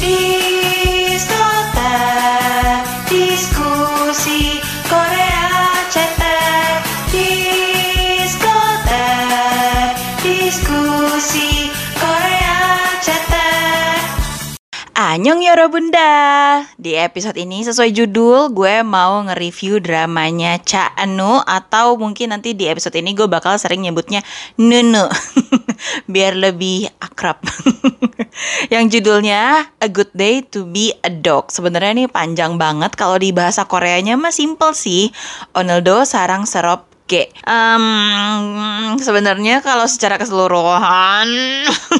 feel Anyong Yorobunda Di episode ini sesuai judul gue mau nge-review dramanya Cha Anu Atau mungkin nanti di episode ini gue bakal sering nyebutnya Nunu. Biar lebih akrab. Yang judulnya A Good Day to Be a Dog. Sebenarnya ini panjang banget. Kalau di bahasa Koreanya mah simple sih. Oneldo sarang serop G Em, Sebenarnya kalau secara keseluruhan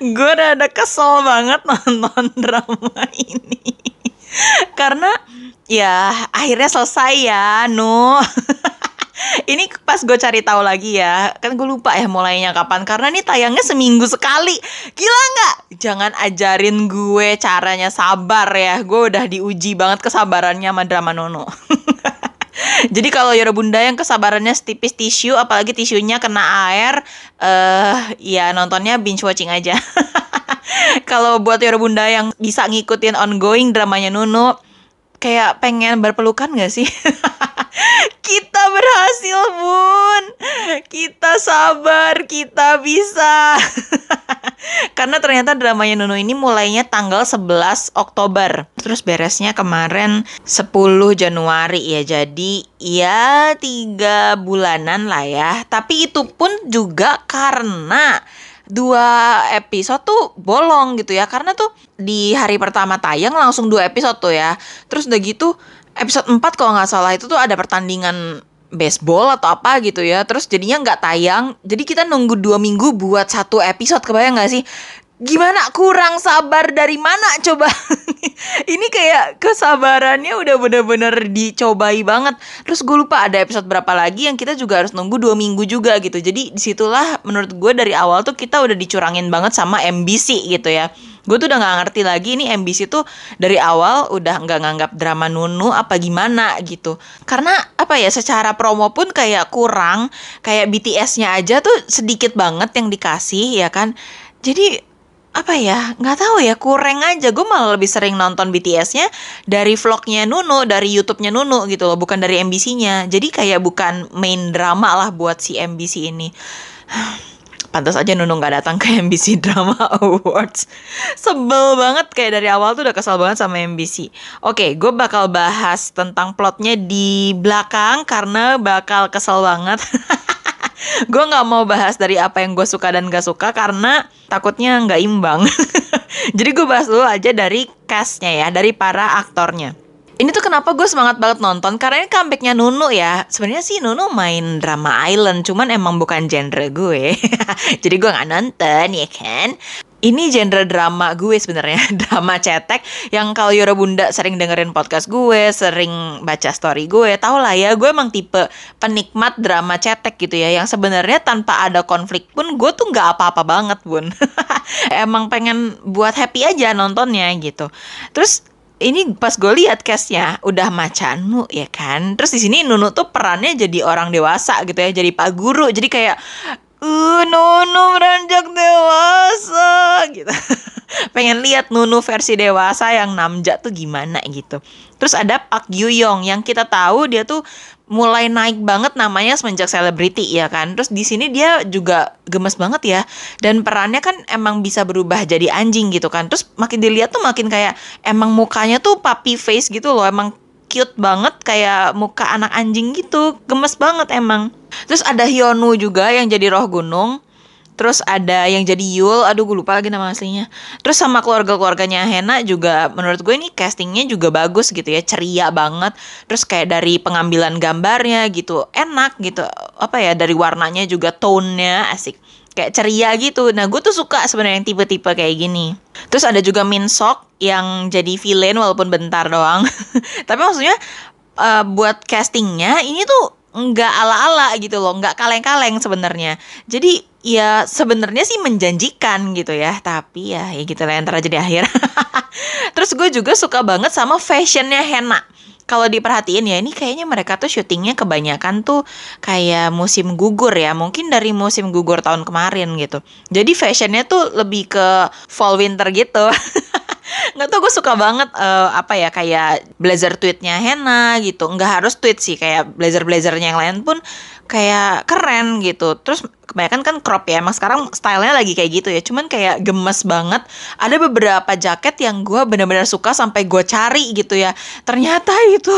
gue rada kesel banget nonton drama ini. Karena ya akhirnya selesai ya nu. Ini pas gue cari tahu lagi ya kan gue lupa ya mulainya kapan. Karena ini tayangnya seminggu sekali. Gila nggak? Jangan ajarin gue caranya sabar ya. Gue udah diuji banget kesabarannya sama drama Nono Jadi kalau Yora Bunda yang kesabarannya setipis tisu, apalagi tisunya kena air, eh ya nontonnya binge watching aja. kalau buat Yora Bunda yang bisa ngikutin ongoing dramanya Nunu, kayak pengen berpelukan gak sih? kita berhasil, Bun. Kita sabar, kita bisa. Karena ternyata dramanya Nunu ini mulainya tanggal 11 Oktober. Terus beresnya kemarin 10 Januari ya. Jadi ya tiga bulanan lah ya. Tapi itu pun juga karena dua episode tuh bolong gitu ya. Karena tuh di hari pertama tayang langsung dua episode tuh ya. Terus udah gitu episode 4 kalau nggak salah itu tuh ada pertandingan baseball atau apa gitu ya. Terus jadinya nggak tayang. Jadi kita nunggu dua minggu buat satu episode. Kebayang nggak sih gimana? Kurang sabar dari mana? Coba. Ini kayak kesabarannya udah bener-bener dicobai banget. Terus gue lupa ada episode berapa lagi yang kita juga harus nunggu dua minggu juga gitu. Jadi di situlah menurut gue dari awal tuh kita udah dicurangin banget sama MBC gitu ya. Gue tuh udah nggak ngerti lagi ini MBC tuh dari awal udah nggak nganggap drama Nunu apa gimana gitu. Karena apa ya secara promo pun kayak kurang kayak BTS-nya aja tuh sedikit banget yang dikasih ya kan? Jadi apa ya nggak tahu ya kurang aja gue malah lebih sering nonton BTS-nya dari vlognya Nunu dari YouTube-nya Nunu gitu loh bukan dari MBC-nya jadi kayak bukan main drama lah buat si MBC ini Pantas aja Nunu nggak datang ke MBC Drama Awards. Sebel banget kayak dari awal tuh udah kesel banget sama MBC. Oke, gue bakal bahas tentang plotnya di belakang karena bakal kesel banget. gue nggak mau bahas dari apa yang gue suka dan gak suka karena takutnya nggak imbang. Jadi gue bahas dulu aja dari castnya ya, dari para aktornya. Ini tuh kenapa gue semangat banget nonton karena ini comebacknya Nunu ya. Sebenarnya sih Nunu main drama Island, cuman emang bukan genre gue. Jadi gue nggak nonton ya kan. Ini genre drama gue sebenarnya drama cetek yang kalau Yora Bunda sering dengerin podcast gue, sering baca story gue, tau lah ya gue emang tipe penikmat drama cetek gitu ya yang sebenarnya tanpa ada konflik pun gue tuh nggak apa-apa banget bun. emang pengen buat happy aja nontonnya gitu. Terus ini pas gue lihat castnya udah macanmu ya kan terus di sini Nunu tuh perannya jadi orang dewasa gitu ya jadi pak guru jadi kayak uh Nunu beranjak dewasa gitu pengen lihat Nunu versi dewasa yang namja tuh gimana gitu terus ada Pak Yong yang kita tahu dia tuh mulai naik banget namanya semenjak selebriti ya kan. Terus di sini dia juga gemes banget ya. Dan perannya kan emang bisa berubah jadi anjing gitu kan. Terus makin dilihat tuh makin kayak emang mukanya tuh puppy face gitu loh. Emang cute banget kayak muka anak anjing gitu. Gemes banget emang. Terus ada Hyunu juga yang jadi roh gunung. Terus ada yang jadi Yul, aduh gue lupa lagi nama aslinya. Terus sama keluarga-keluarganya Hena juga menurut gue ini castingnya juga bagus gitu ya, ceria banget. Terus kayak dari pengambilan gambarnya gitu, enak gitu. Apa ya, dari warnanya juga tone-nya asik. Kayak ceria gitu. Nah gue tuh suka sebenarnya yang tipe-tipe kayak gini. Terus ada juga Min Sok yang jadi villain walaupun bentar doang. Tapi maksudnya uh, buat castingnya ini tuh nggak ala-ala gitu loh, nggak kaleng-kaleng sebenarnya. Jadi ya sebenarnya sih menjanjikan gitu ya, tapi ya ya gitu lah ntar aja di akhir. Terus gue juga suka banget sama fashionnya Hena. kalau diperhatiin ya ini kayaknya mereka tuh syutingnya kebanyakan tuh kayak musim gugur ya mungkin dari musim gugur tahun kemarin gitu jadi fashionnya tuh lebih ke fall winter gitu nggak tau gue suka banget uh, apa ya kayak blazer tweetnya Hena gitu. Nggak harus tweet sih kayak blazer blazernya yang lain pun kayak keren gitu. Terus kebanyakan kan crop ya emang sekarang stylenya lagi kayak gitu ya. Cuman kayak gemes banget. Ada beberapa jaket yang gue benar-benar suka sampai gue cari gitu ya. Ternyata itu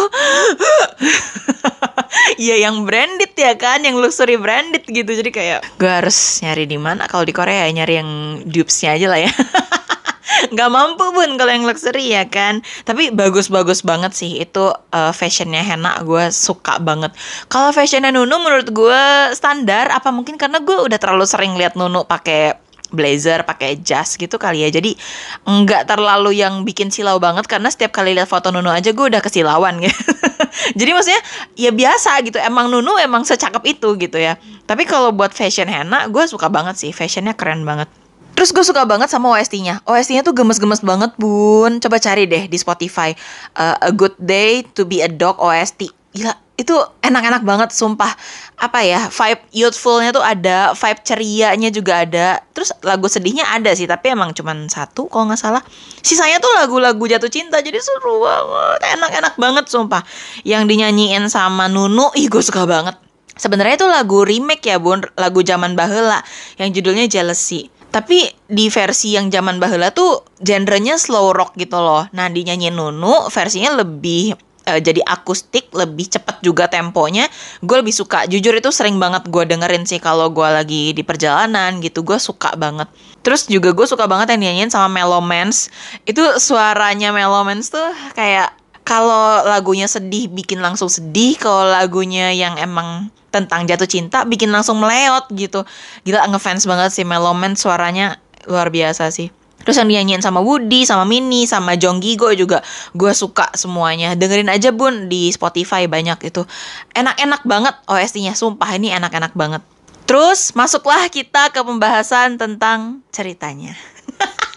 ya yang branded ya kan yang luxury branded gitu. Jadi kayak gue harus nyari di mana. Kalau di Korea ya nyari yang dupesnya aja lah ya nggak mampu pun kalau yang luxury ya kan tapi bagus-bagus banget sih itu uh, fashionnya Hena gue suka banget kalau fashionnya Nunu menurut gue standar apa mungkin karena gue udah terlalu sering lihat Nunu pakai blazer, pakai jas gitu kali ya. Jadi nggak terlalu yang bikin silau banget karena setiap kali lihat foto Nunu aja gue udah kesilauan gitu. Jadi maksudnya ya biasa gitu. Emang Nunu emang secakep itu gitu ya. Tapi kalau buat fashion Hena gue suka banget sih. Fashionnya keren banget. Terus gue suka banget sama OST-nya. OST-nya tuh gemes-gemes banget, Bun. Coba cari deh di Spotify. Uh, a Good Day to be a Dog OST. Gila, itu enak-enak banget, sumpah. Apa ya, vibe youthfulnya tuh ada, vibe cerianya juga ada. Terus lagu sedihnya ada sih, tapi emang cuman satu kalau nggak salah. Sisanya tuh lagu-lagu jatuh cinta, jadi seru banget. Enak-enak banget, sumpah. Yang dinyanyiin sama Nunu, ih gue suka banget. Sebenarnya itu lagu remake ya, Bun. Lagu zaman bahela yang judulnya Jealousy. Tapi di versi yang zaman bahula tuh genrenya slow rock gitu loh. Nah, dinyanyi Nunu versinya lebih uh, jadi akustik, lebih cepet juga temponya. Gue lebih suka. Jujur itu sering banget gue dengerin sih kalau gue lagi di perjalanan gitu. Gue suka banget. Terus juga gue suka banget yang dinyanyiin sama Melomans. Itu suaranya Melomans tuh kayak kalau lagunya sedih bikin langsung sedih. Kalau lagunya yang emang tentang jatuh cinta bikin langsung meleot gitu. Gila ngefans banget sih Meloman suaranya luar biasa sih. Terus yang dinyanyiin sama Woody, sama Mini, sama Jonggi gue juga gue suka semuanya. Dengerin aja bun di Spotify banyak itu. Enak-enak banget OST-nya, sumpah ini enak-enak banget. Terus masuklah kita ke pembahasan tentang ceritanya.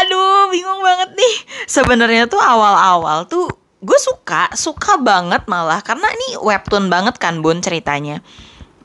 Aduh, bingung banget nih. Sebenarnya tuh awal-awal tuh gue suka suka banget malah karena ini webtoon banget kan bun ceritanya.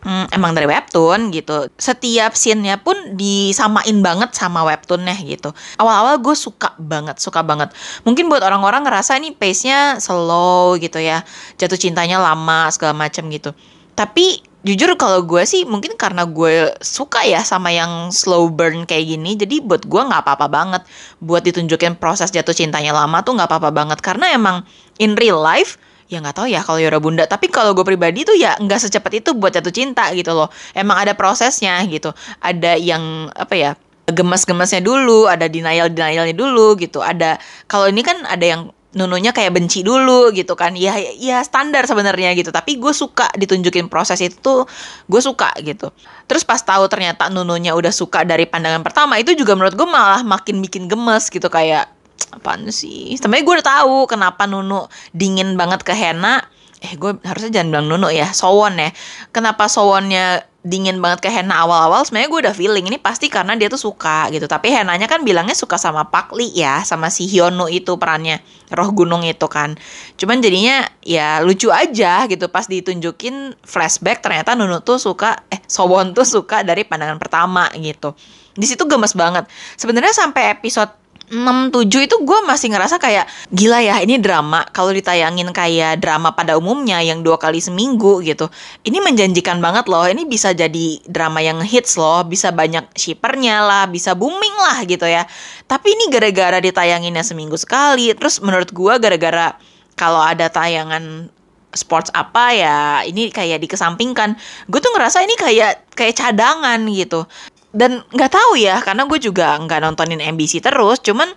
Hmm, emang dari webtoon gitu. Setiap scene-nya pun disamain banget sama webtoonnya gitu. Awal-awal gue suka banget suka banget. Mungkin buat orang-orang ngerasa ini pace-nya slow gitu ya. Jatuh cintanya lama segala macam gitu. Tapi jujur kalau gue sih mungkin karena gue suka ya sama yang slow burn kayak gini jadi buat gue nggak apa-apa banget. Buat ditunjukin proses jatuh cintanya lama tuh nggak apa-apa banget. Karena emang in real life ya nggak tahu ya kalau Yora Bunda. Tapi kalau gue pribadi tuh ya nggak secepat itu buat jatuh cinta gitu loh. Emang ada prosesnya gitu. Ada yang apa ya gemes-gemesnya dulu ada denial denialnya dulu gitu. Ada kalau ini kan ada yang Nununya kayak benci dulu gitu kan. Ya ya standar sebenarnya gitu. Tapi gue suka ditunjukin proses itu tuh gue suka gitu. Terus pas tahu ternyata Nununya udah suka dari pandangan pertama itu juga menurut gue malah makin bikin gemes gitu. Kayak apaan sih? Sebenarnya gue udah tahu kenapa Nunu dingin banget ke Hena eh gue harusnya jangan bilang Nunu ya Sowon ya. Kenapa Sowonnya dingin banget ke Hena awal-awal sebenarnya gue udah feeling ini pasti karena dia tuh suka gitu. Tapi Henanya kan bilangnya suka sama Pak Li ya sama si Hyunu itu perannya roh gunung itu kan. Cuman jadinya ya lucu aja gitu pas ditunjukin flashback ternyata Nunu tuh suka eh Sowon tuh suka dari pandangan pertama gitu. Di situ gemes banget. Sebenarnya sampai episode 6 7 itu gue masih ngerasa kayak gila ya ini drama. Kalau ditayangin kayak drama pada umumnya yang dua kali seminggu gitu ini menjanjikan banget loh ini bisa jadi drama yang hits loh bisa banyak shippernya lah bisa booming lah gitu ya. Tapi ini gara-gara ditayanginnya seminggu sekali terus menurut gue gara-gara kalau ada tayangan sports apa ya ini kayak dikesampingkan gue tuh ngerasa ini kayak kayak cadangan gitu dan nggak tahu ya karena gue juga nggak nontonin MBC terus cuman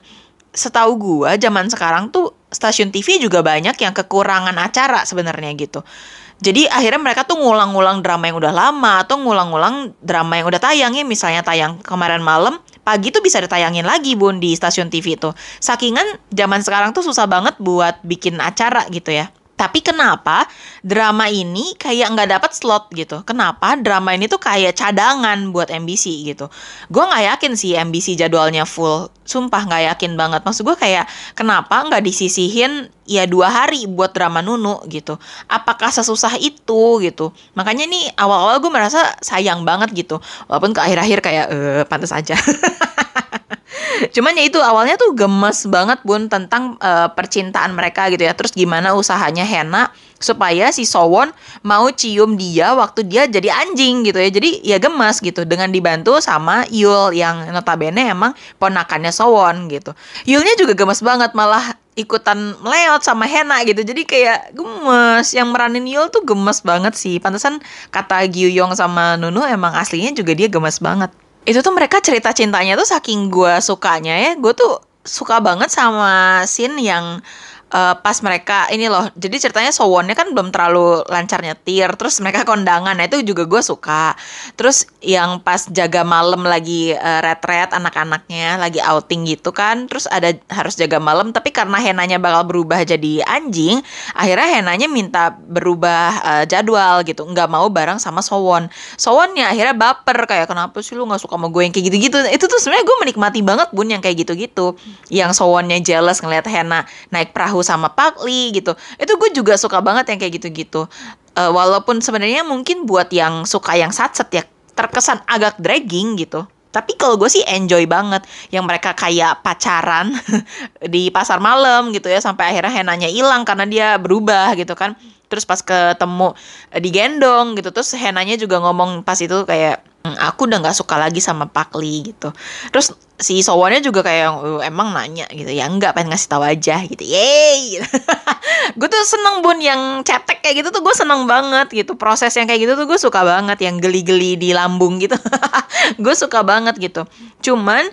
setahu gue zaman sekarang tuh stasiun TV juga banyak yang kekurangan acara sebenarnya gitu. Jadi akhirnya mereka tuh ngulang-ngulang drama yang udah lama atau ngulang-ngulang drama yang udah tayang ya misalnya tayang kemarin malam pagi tuh bisa ditayangin lagi bun di stasiun TV tuh. Sakingan zaman sekarang tuh susah banget buat bikin acara gitu ya Tapi kenapa drama ini kayak nggak dapat slot gitu? Kenapa drama ini tuh kayak cadangan buat MBC gitu? Gue nggak yakin sih MBC jadwalnya full. Sumpah nggak yakin banget. Maksud gue kayak kenapa nggak disisihin ya dua hari buat drama Nunu gitu? Apakah sesusah itu gitu? Makanya nih awal-awal gue merasa sayang banget gitu. Walaupun ke akhir-akhir kayak eh pantas aja. Cuman ya itu awalnya tuh gemes banget bun tentang uh, percintaan mereka gitu ya. Terus gimana usahanya Hena supaya si Sowon mau cium dia waktu dia jadi anjing gitu ya. Jadi ya gemes gitu dengan dibantu sama Yul yang notabene emang ponakannya Sowon gitu. Yulnya juga gemes banget malah ikutan meleot sama Hena gitu. Jadi kayak gemes. Yang meranin Yul tuh gemes banget sih. Pantesan kata Gyuyong sama Nunu emang aslinya juga dia gemes banget itu tuh mereka cerita cintanya tuh saking gue sukanya ya. Gue tuh suka banget sama scene yang uh, pas mereka ini loh jadi ceritanya Sowonnya kan belum terlalu lancar nyetir terus mereka kondangan nah itu juga gue suka. Terus yang pas jaga malam lagi uh, retret anak-anaknya lagi outing gitu kan terus ada harus jaga malam tapi karena Henanya bakal berubah jadi anjing akhirnya Henanya minta berubah uh, jadwal gitu nggak mau bareng sama Sowon. Sowonnya akhirnya baper kayak kenapa sih lu nggak suka sama gue yang kayak gitu-gitu. Itu tuh sebenarnya gue menikmati banget bun yang kayak gitu-gitu. Yang Sowonnya jealous ngeliat Hena naik perahu sama Park Lee gitu. Itu gue juga suka banget yang kayak gitu-gitu. Uh, walaupun sebenarnya mungkin buat yang suka yang satset ya terkesan agak dragging gitu. Tapi kalau gue sih enjoy banget yang mereka kayak pacaran di pasar malam gitu ya sampai akhirnya Henanya hilang karena dia berubah gitu kan terus pas ketemu uh, digendong gitu terus Henanya juga ngomong pas itu kayak Hmm, aku udah nggak suka lagi sama Pak Lee gitu. Terus si Sowonnya juga kayak oh, emang nanya gitu ya nggak pengen ngasih tahu aja gitu. Yeay. Gitu. gue tuh seneng bun yang cetek kayak gitu tuh gue seneng banget gitu. Proses yang kayak gitu tuh gue suka banget yang geli-geli di lambung gitu. gue suka banget gitu. Cuman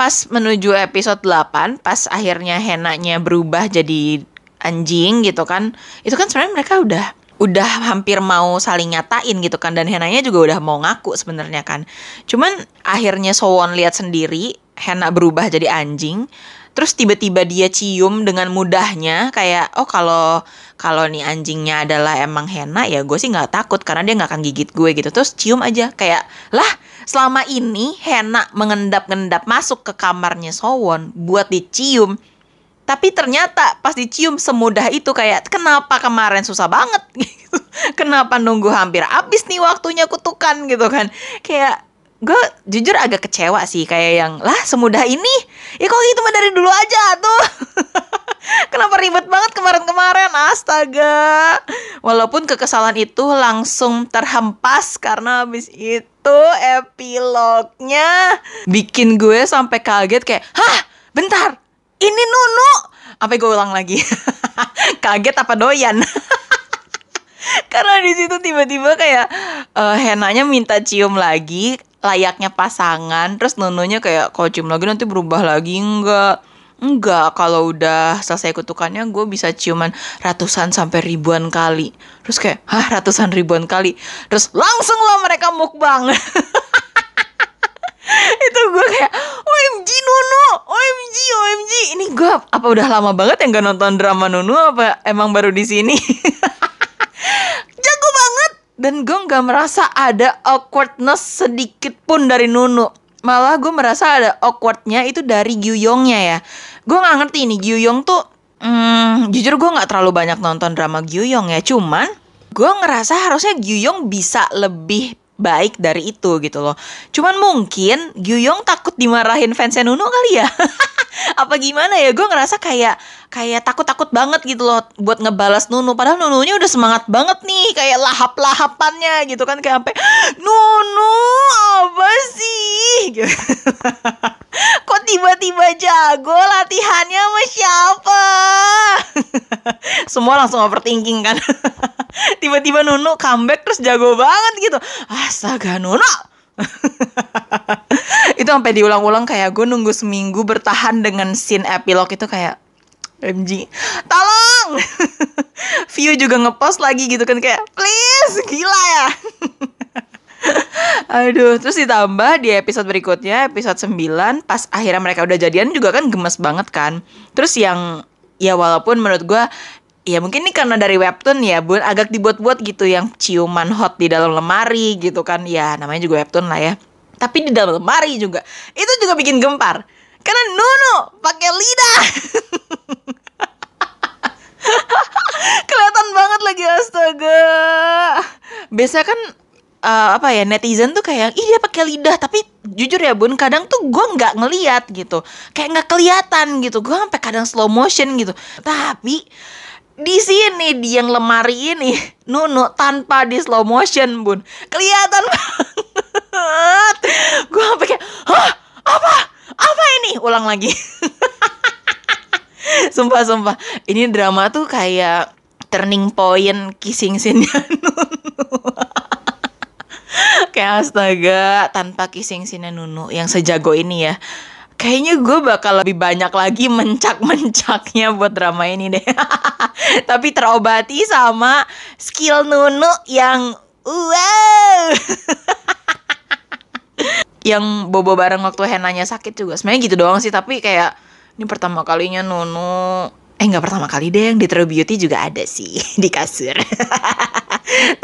pas menuju episode 8 pas akhirnya Henanya berubah jadi anjing gitu kan. Itu kan sebenarnya mereka udah udah hampir mau saling nyatain gitu kan dan Henanya juga udah mau ngaku sebenarnya kan. Cuman akhirnya Sowon lihat sendiri Hena berubah jadi anjing. Terus tiba-tiba dia cium dengan mudahnya kayak oh kalau kalau nih anjingnya adalah emang Hena ya gue sih nggak takut karena dia nggak akan gigit gue gitu. Terus cium aja kayak lah selama ini Hena mengendap-endap masuk ke kamarnya Sowon buat dicium tapi ternyata pas dicium semudah itu kayak kenapa kemarin susah banget? Gitu. kenapa nunggu hampir habis nih waktunya kutukan? Gitu kan. Kayak gue jujur agak kecewa sih kayak yang lah semudah ini? Ya kok gitu mah dari dulu aja tuh. Kenapa ribet banget kemarin-kemarin? Astaga. Walaupun kekesalan itu langsung terhempas karena habis itu epilognya bikin gue sampai kaget kayak hah? Bentar ini Nunu apa gue ulang lagi kaget apa doyan karena di situ tiba-tiba kayak uh, Henanya minta cium lagi layaknya pasangan terus Nununya kayak kalau cium lagi nanti berubah lagi enggak Enggak, kalau udah selesai kutukannya gue bisa ciuman ratusan sampai ribuan kali. Terus kayak, hah ratusan ribuan kali. Terus langsung lah mereka mukbang. itu gue kayak OMG Nunu OMG OMG ini gue apa udah lama banget yang gak nonton drama Nunu apa emang baru di sini? Jago banget. Dan gue nggak merasa ada awkwardness sedikit pun dari Nunu. Malah gue merasa ada awkwardnya itu dari Gyuyongnya ya. Gue nggak ngerti ini Gyuyong tuh hmm, jujur gue nggak terlalu banyak nonton drama Gyuyong ya. Cuman gue ngerasa harusnya Gyuyong bisa lebih baik dari itu gitu loh. Cuman mungkin Gyuyong takut dimarahin fansnya Nuno kali ya. Apa gimana ya? Gue ngerasa kayak kayak takut-takut banget gitu loh buat ngebalas Nunu. Padahal Nununya udah semangat banget nih kayak lahap-lahapannya gitu kan kayak sampai Nunu apa sih? Kok tiba-tiba jago latihannya sama siapa? Semua langsung overthinking kan. tiba-tiba Nunu comeback terus jago banget gitu astaga Nunu itu sampai diulang-ulang kayak gue nunggu seminggu bertahan dengan scene epilog itu kayak MG tolong view juga ngepost lagi gitu kan kayak please gila ya Aduh, terus ditambah di episode berikutnya, episode 9, pas akhirnya mereka udah jadian juga kan gemes banget kan. Terus yang, ya walaupun menurut gue ya mungkin ini karena dari webtoon ya bun agak dibuat-buat gitu yang ciuman hot di dalam lemari gitu kan. Ya namanya juga webtoon lah ya. Tapi di dalam lemari juga itu juga bikin gempar. Karena Nuno pakai lidah. Kelihatan banget lagi astaga. Biasa kan eh, apa ya netizen tuh kayak ih dia pakai lidah. Tapi jujur ya bun kadang tuh gue nggak ngeliat gitu. Kayak nggak kelihatan gitu. Gue sampai kadang slow motion gitu. Tapi di sini di yang lemari ini Nunu tanpa di slow motion bun. Kelihatan banget. Gue sampai kayak hah? Apa? Apa ini? Ulang lagi. Sumpah sumpah. Ini drama tuh kayak turning point kissing scene-nya Nunu kayak astaga tanpa kissing scene Nunu yang sejago ini ya. Kayaknya gue bakal lebih banyak lagi mencak-mencaknya buat drama ini deh. Tapi terobati sama skill Nunu yang wow! Yang bobo bareng waktu Henanya sakit juga. Sebenarnya gitu doang sih tapi kayak ini pertama kalinya Nunu. Eh nggak pertama kali deh yang di True Beauty juga ada sih di kasur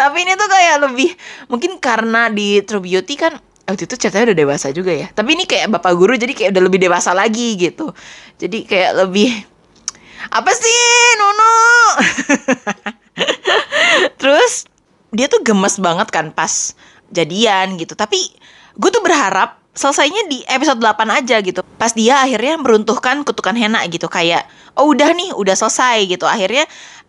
tapi ini tuh kayak lebih mungkin karena di True Beauty kan waktu itu ceritanya udah dewasa juga ya. Tapi ini kayak bapak guru jadi kayak udah lebih dewasa lagi gitu. Jadi kayak lebih apa sih Nunu terus dia tuh gemes banget kan pas jadian gitu. Tapi gue tuh berharap selesainya di episode 8 aja gitu. Pas dia akhirnya meruntuhkan kutukan Hena gitu. Kayak oh udah nih udah selesai gitu. Akhirnya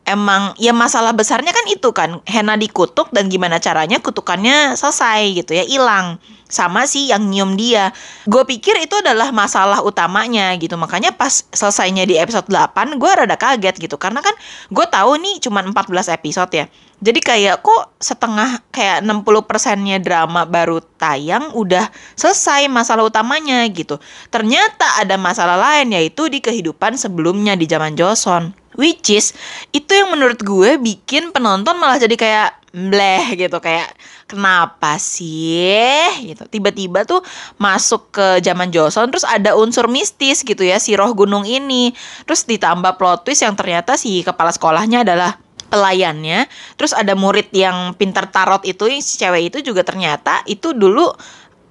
emang ya masalah besarnya kan itu kan Hena dikutuk dan gimana caranya kutukannya selesai gitu ya hilang sama si yang nyium dia. Gue pikir itu adalah masalah utamanya gitu. Makanya pas selesainya di episode 8 gue rada kaget gitu. Karena kan gue tahu nih cuma 14 episode ya. Jadi kayak kok setengah kayak 60 persennya drama baru tayang udah selesai masalah utamanya gitu. Ternyata ada masalah lain yaitu di kehidupan sebelumnya di zaman Joseon. Which is itu yang menurut gue bikin penonton malah jadi kayak bleh gitu kayak kenapa sih? gitu. Tiba-tiba tuh masuk ke zaman Joseon terus ada unsur mistis gitu ya si roh gunung ini. Terus ditambah plot twist yang ternyata si kepala sekolahnya adalah pelayannya. Terus ada murid yang pinter tarot itu yang si cewek itu juga ternyata itu dulu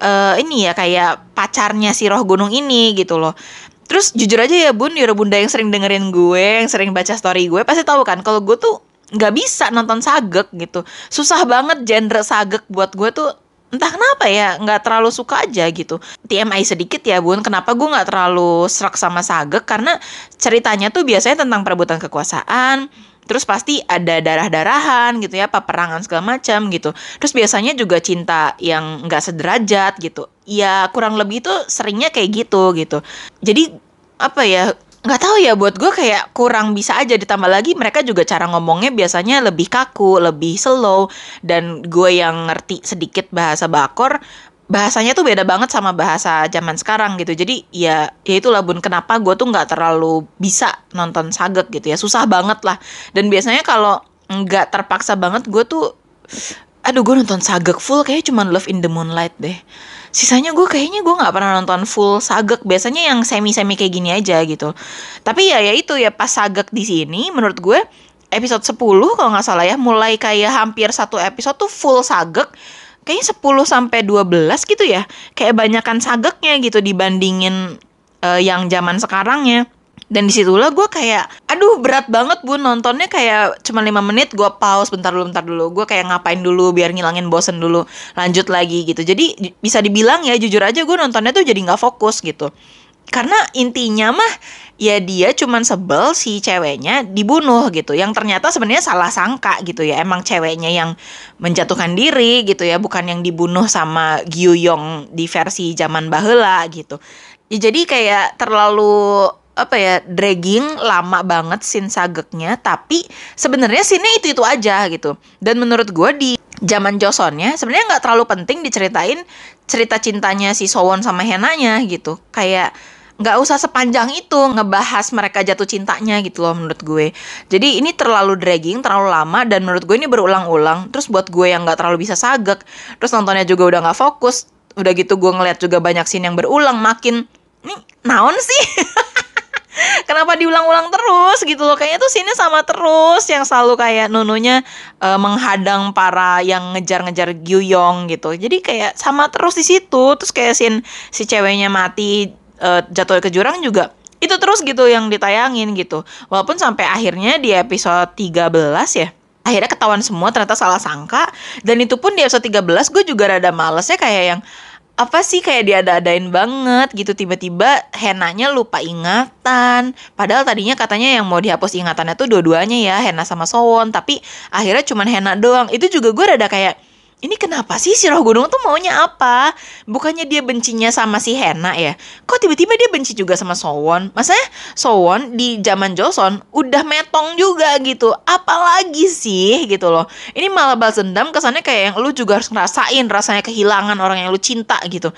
eh, ini ya kayak pacarnya si roh gunung ini gitu loh Terus jujur aja ya bun, Yura bunda yang sering dengerin gue, yang sering baca story gue, pasti tahu kan kalau gue tuh nggak bisa nonton sagek gitu. Susah banget genre sagek buat gue tuh entah kenapa ya nggak terlalu suka aja gitu. TMI sedikit ya bun, kenapa gue nggak terlalu serak sama sagek karena ceritanya tuh biasanya tentang perebutan kekuasaan, terus pasti ada darah-darahan gitu ya, peperangan segala macam gitu. Terus biasanya juga cinta yang nggak sederajat gitu. Ya kurang lebih itu seringnya kayak gitu gitu. Jadi apa ya nggak tahu ya buat gue kayak kurang bisa aja ditambah lagi mereka juga cara ngomongnya biasanya lebih kaku, lebih slow dan gue yang ngerti sedikit bahasa bakor bahasanya tuh beda banget sama bahasa zaman sekarang gitu. Jadi ya ya itulah bun kenapa gue tuh nggak terlalu bisa nonton sagek gitu ya. Susah banget lah. Dan biasanya kalau nggak terpaksa banget gue tuh aduh gue nonton sagek full kayaknya cuma Love in the Moonlight deh sisanya gue kayaknya gue nggak pernah nonton full sagek biasanya yang semi semi kayak gini aja gitu. Tapi ya ya itu ya pas sagek di sini menurut gue episode 10 kalau nggak salah ya mulai kayak hampir satu episode tuh full sagek kayaknya 10 sampai 12 gitu ya kayak banyakan sageknya gitu dibandingin eh, yang zaman sekarangnya dan di situlah gue kayak aduh berat banget bu nontonnya kayak cuma lima menit gue pause bentar dulu bentar dulu. Gue kayak ngapain dulu biar ngilangin bosen dulu. Lanjut lagi gitu. Jadi bisa dibilang ya jujur aja gue nontonnya tuh jadi nggak fokus gitu. Karena intinya mah ya dia cuman sebel si ceweknya dibunuh gitu. Yang ternyata sebenarnya salah sangka gitu ya. Emang ceweknya yang menjatuhkan diri gitu ya. Bukan yang dibunuh sama Gyu Yong di versi zaman bahela gitu. Ya jadi kayak terlalu apa ya dragging lama banget scene sageknya tapi sebenarnya scene itu itu aja gitu. Dan menurut gue di zaman Joseonnya sebenarnya nggak terlalu penting diceritain cerita cintanya si Sowon sama Henanya gitu. Kayak nggak usah sepanjang itu ngebahas mereka jatuh cintanya gitu loh menurut gue. Jadi ini terlalu dragging terlalu lama dan menurut gue ini berulang-ulang. Terus buat gue yang nggak terlalu bisa sagek terus nontonnya juga udah nggak fokus udah gitu gue ngeliat juga banyak scene yang berulang makin ini naon sih Kenapa diulang-ulang terus gitu loh? Kayaknya tuh sini sama terus Yang selalu kayak Nununya eh, menghadang para yang ngejar-ngejar Gyuyong gitu. Jadi kayak sama terus di situ. Terus kayak scene si ceweknya mati eh, jatuh ke jurang juga itu terus gitu yang ditayangin gitu. Walaupun sampai akhirnya di episode 13 ya akhirnya ketahuan semua ternyata salah sangka. Dan itu pun di episode 13 gue juga rada malesnya kayak yang apa sih kayak diada-adain banget gitu tiba-tiba Henanya lupa ingatan. Padahal tadinya katanya yang mau dihapus ingatannya tuh dua-duanya ya Hena sama Sowon tapi akhirnya cuman Hena doang. Itu juga gue rada kayak ini kenapa sih si roh gunung tuh maunya apa? Bukannya dia bencinya sama si Hena ya? Kok tiba-tiba dia benci juga sama Sowon? Masanya Sowon di zaman Joseon udah metong juga gitu. Apalagi sih gitu loh. Ini malah balas dendam kesannya kayak yang lu juga harus ngerasain rasanya kehilangan orang yang lu cinta gitu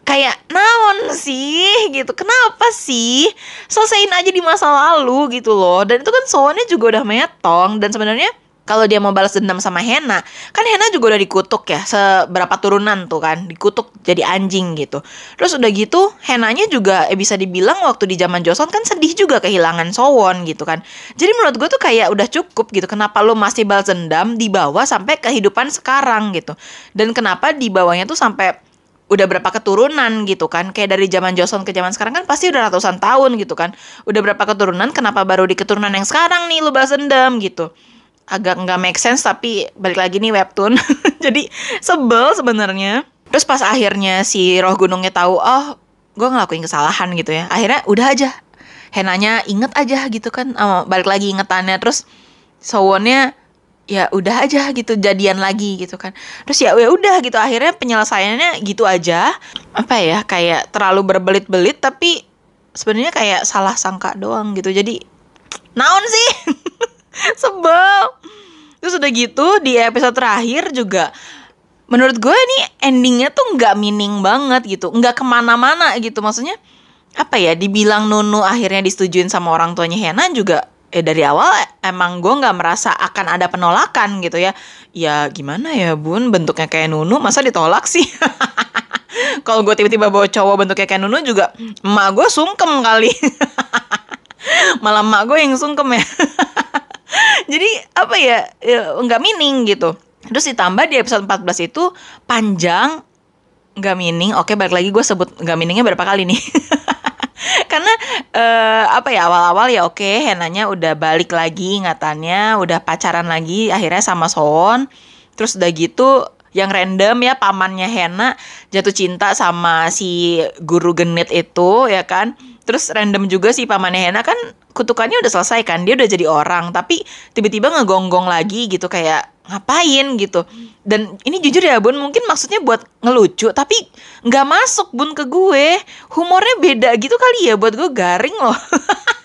kayak naon sih gitu kenapa sih selesaiin aja di masa lalu gitu loh dan itu kan Sowonnya juga udah metong dan sebenarnya kalau dia mau balas dendam sama Hena, kan Hena juga udah dikutuk ya, seberapa turunan tuh kan, dikutuk jadi anjing gitu. Terus udah gitu, Henanya juga eh, bisa dibilang waktu di zaman Joseon kan sedih juga kehilangan Sowon gitu kan. Jadi menurut gue tuh kayak udah cukup gitu, kenapa lo masih balas dendam dibawa sampai kehidupan sekarang gitu. Dan kenapa dibawanya tuh sampai udah berapa keturunan gitu kan kayak dari zaman Joseon ke zaman sekarang kan pasti udah ratusan tahun gitu kan udah berapa keturunan kenapa baru di keturunan yang sekarang nih lu balas dendam gitu agak nggak make sense tapi balik lagi nih webtoon. Jadi sebel sebenarnya. Terus pas akhirnya si roh gunungnya tahu oh gue ngelakuin kesalahan gitu ya. Akhirnya udah aja. Henanya inget aja gitu kan. Oh, balik lagi ingetannya. Terus Sowonnya ya udah aja gitu. Jadian lagi gitu kan. Terus ya ya udah gitu. Akhirnya penyelesaiannya gitu aja. Apa ya kayak terlalu berbelit-belit tapi sebenarnya kayak salah sangka doang gitu. Jadi naon sih sebel. Terus udah gitu di episode terakhir juga menurut gue nih endingnya tuh nggak meaning banget gitu. Nggak ke mana-mana gitu. Maksudnya apa ya dibilang Nunu akhirnya disetujuin sama orang tuanya Hena juga eh dari awal emang gue nggak merasa akan ada penolakan gitu ya. Ya gimana ya bun? Bentuknya kayak Nunu masa ditolak sih? Kalau gue tiba-tiba bawa cowok bentuknya kayak Nunu juga emak gue sungkem kali malah emak gue yang sungkem ya. Jadi apa ya, ya nggak mining gitu. Terus ditambah di episode 14 itu panjang nggak mining oke balik lagi gue sebut nggak miningnya berapa kali nih. Karena uh, apa ya awal-awal ya oke Henanya udah balik lagi ingatannya udah pacaran lagi akhirnya sama Soon. Terus udah gitu yang random ya pamannya Hena jatuh cinta sama si guru genit itu ya kan? Terus random juga si pamannya Hena kan kutukannya udah selesai kan? Dia udah jadi orang tapi tiba-tiba ngegonggong lagi gitu kayak ngapain gitu? Dan ini jujur ya bun mungkin maksudnya buat ngelucu tapi nggak masuk bun ke gue. Humornya beda gitu kali ya buat gue garing loh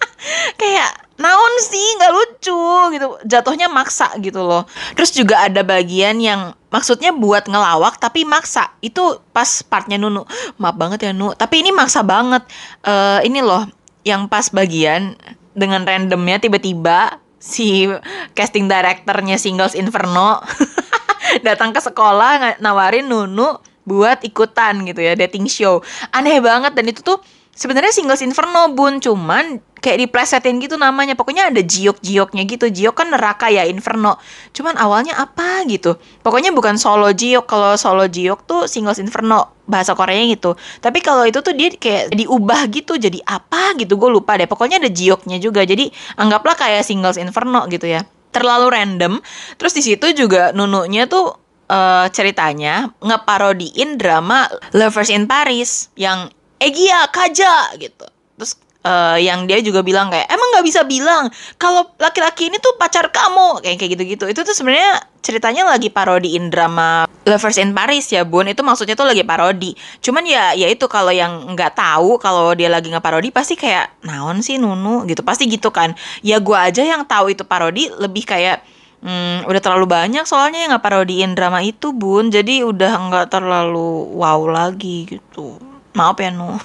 kayak naon sih? Nggak lucu gitu. Jatuhnya maksa gitu loh. Terus juga ada bagian yang maksudnya buat ngelawak tapi maksa. Itu pas partnya Nunu. Maaf banget ya Nu. Tapi ini maksa banget. Uh, ini loh yang pas bagian dengan randomnya tiba-tiba si casting directornya Singles Inferno datang ke sekolah nawarin Nunu buat ikutan gitu ya dating show. Aneh banget dan itu tuh sebenarnya Singles Inferno bun cuman kayak diplesetin gitu namanya. Pokoknya ada jiok-jioknya gitu. Jiok kan neraka ya Inferno. Cuman awalnya apa gitu? Pokoknya bukan solo jiok. Kalau solo jiok tuh Singles Inferno bahasa Koreanya gitu. Tapi kalau itu tuh dia kayak diubah gitu jadi apa gitu? Gue lupa deh. Pokoknya ada jioknya juga. Jadi anggaplah kayak Singles Inferno gitu ya. Terlalu random. Terus di situ juga nununya tuh uh, ceritanya ngeparodiin drama Lovers in Paris yang Egia Kaja gitu. Terus uh, yang dia juga bilang kayak emang nggak bisa bilang kalau laki-laki ini tuh pacar kamu kayak kayak gitu-gitu. Itu tuh sebenarnya ceritanya lagi parodiin drama Lovers in Paris ya bun. Itu maksudnya tuh lagi parodi. Cuman ya ya itu kalau yang nggak tahu kalau dia lagi nggak parodi pasti kayak naon sih Nunu? gitu. Pasti gitu kan. Ya gua aja yang tahu itu parodi lebih kayak Hmm, udah terlalu banyak soalnya yang nggak parodiin drama itu bun. Jadi udah nggak terlalu wow lagi gitu maaf ya Nu.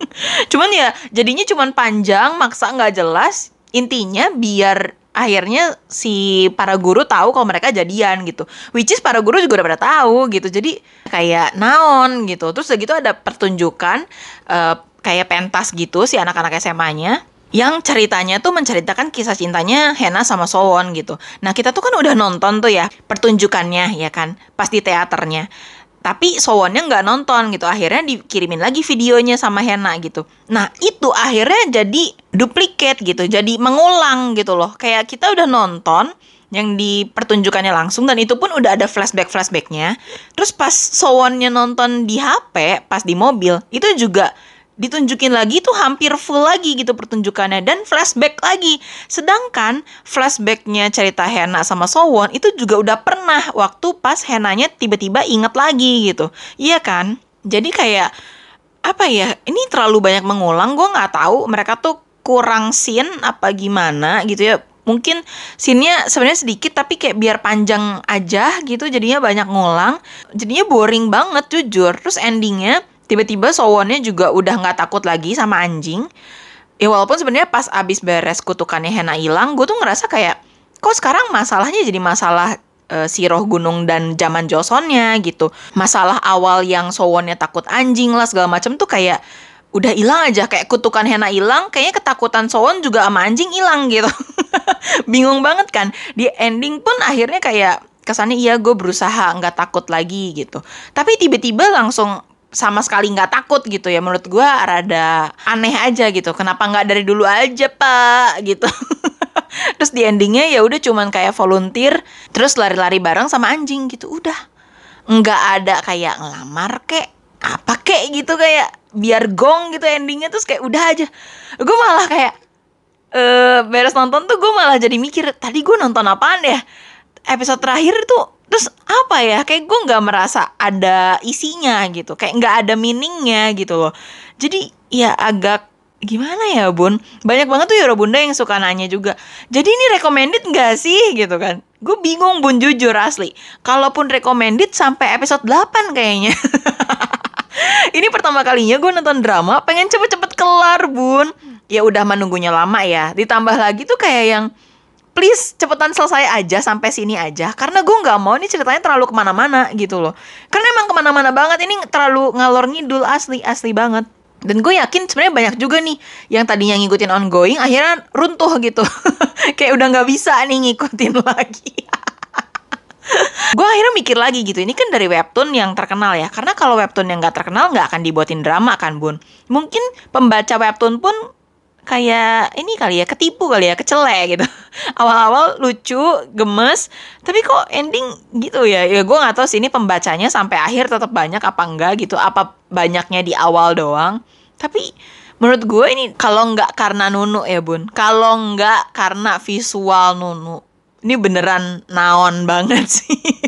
Cuman ya jadinya cuman panjang maksa nggak jelas. Intinya biar akhirnya si para guru tahu kalau mereka jadian gitu. Which is para guru juga udah pada tahu gitu. Jadi kayak naon gitu. Terus udah gitu ada pertunjukan uh, kayak pentas gitu si anak-anak SMA-nya yang ceritanya tuh menceritakan kisah cintanya Hena sama Sowon gitu. Nah kita tuh kan udah nonton tuh ya pertunjukannya ya kan, pas di teaternya. Tapi Sowonnya nggak nonton gitu, akhirnya dikirimin lagi videonya sama Hena gitu. Nah itu akhirnya jadi duplicate gitu, jadi mengulang gitu loh. Kayak kita udah nonton, yang di pertunjukannya langsung dan itu pun udah ada flashback flashbacknya. Terus pas Sowonnya nonton di HP, pas di mobil, itu juga ditunjukin lagi tuh hampir full lagi gitu pertunjukannya dan flashback lagi. Sedangkan flashbacknya cerita Hena sama Sowon itu juga udah pernah waktu pas Henanya tiba-tiba inget lagi gitu. Iya kan? Jadi kayak apa ya? Ini terlalu banyak mengulang. Gue nggak tahu mereka tuh kurang scene apa gimana gitu ya. Mungkin scene-nya sebenarnya sedikit tapi kayak biar panjang aja gitu jadinya banyak ngulang. Jadinya boring banget jujur. Terus endingnya tiba-tiba Sowonnya juga udah nggak takut lagi sama anjing. Ya walaupun sebenarnya pas abis beres kutukannya Hena hilang, gue tuh ngerasa kayak kok sekarang masalahnya jadi masalah uh, si roh gunung dan zaman Josonnya gitu. Masalah awal yang Sowonnya takut anjing lah segala macam tuh kayak udah hilang aja kayak kutukan Hena hilang, kayaknya ketakutan Sowon juga sama anjing hilang gitu. Bingung banget kan. Di ending pun akhirnya kayak kesannya iya gue berusaha nggak takut lagi gitu. Tapi tiba-tiba langsung sama sekali nggak takut gitu ya. Menurut gue rada aneh aja gitu. Kenapa nggak dari dulu aja pak? Gitu. Terus di endingnya ya udah cuman kayak volunteer terus lari-lari bareng sama anjing gitu. Udah. Nggak ada kayak ngelamar kek apa kek gitu kayak biar gong gitu endingnya. Terus kayak udah aja. Gue malah kayak eh beres nonton tuh gue malah jadi mikir tadi gue nonton apaan ya episode terakhir tuh terus apa ya kayak gue nggak merasa ada isinya gitu kayak nggak ada meaningnya gitu loh. Jadi ya agak gimana ya bun? Banyak banget tuh Yoro Bunda yang suka nanya juga jadi ini recommended nggak sih? gitu kan. Gue bingung bun jujur asli. Kalaupun recommended sampai episode 8 kayaknya. Ini pertama kalinya gue nonton drama pengen cepet-cepet kelar bun. Ya udah menunggunya lama ya. Ditambah lagi tuh kayak yang please cepetan selesai aja sampai sini aja. Karena gue nggak mau nih ceritanya terlalu ke mana-mana gitu loh. Karena emang ke mana-mana banget ini terlalu ngalor ngidul asli asli banget. Dan gue yakin sebenarnya banyak juga nih yang tadinya ngikutin ongoing akhirnya runtuh gitu. Kayak udah nggak bisa nih ngikutin lagi. Gue akhirnya mikir lagi gitu ini kan dari webtoon yang terkenal ya. Karena kalau webtoon yang nggak terkenal nggak akan dibuatin drama kan bun. Mungkin pembaca webtoon pun kayak ini kali ya ketipu kali ya kecele gitu. Awal-awal lucu gemes tapi kok ending gitu ya. Ya gue nggak tahu sih ini pembacanya sampai akhir tetap banyak apa enggak gitu apa banyaknya di awal doang. Tapi menurut gue ini kalau nggak karena Nunu ya bun. Kalau nggak karena visual Nunu. Ini beneran naon banget sih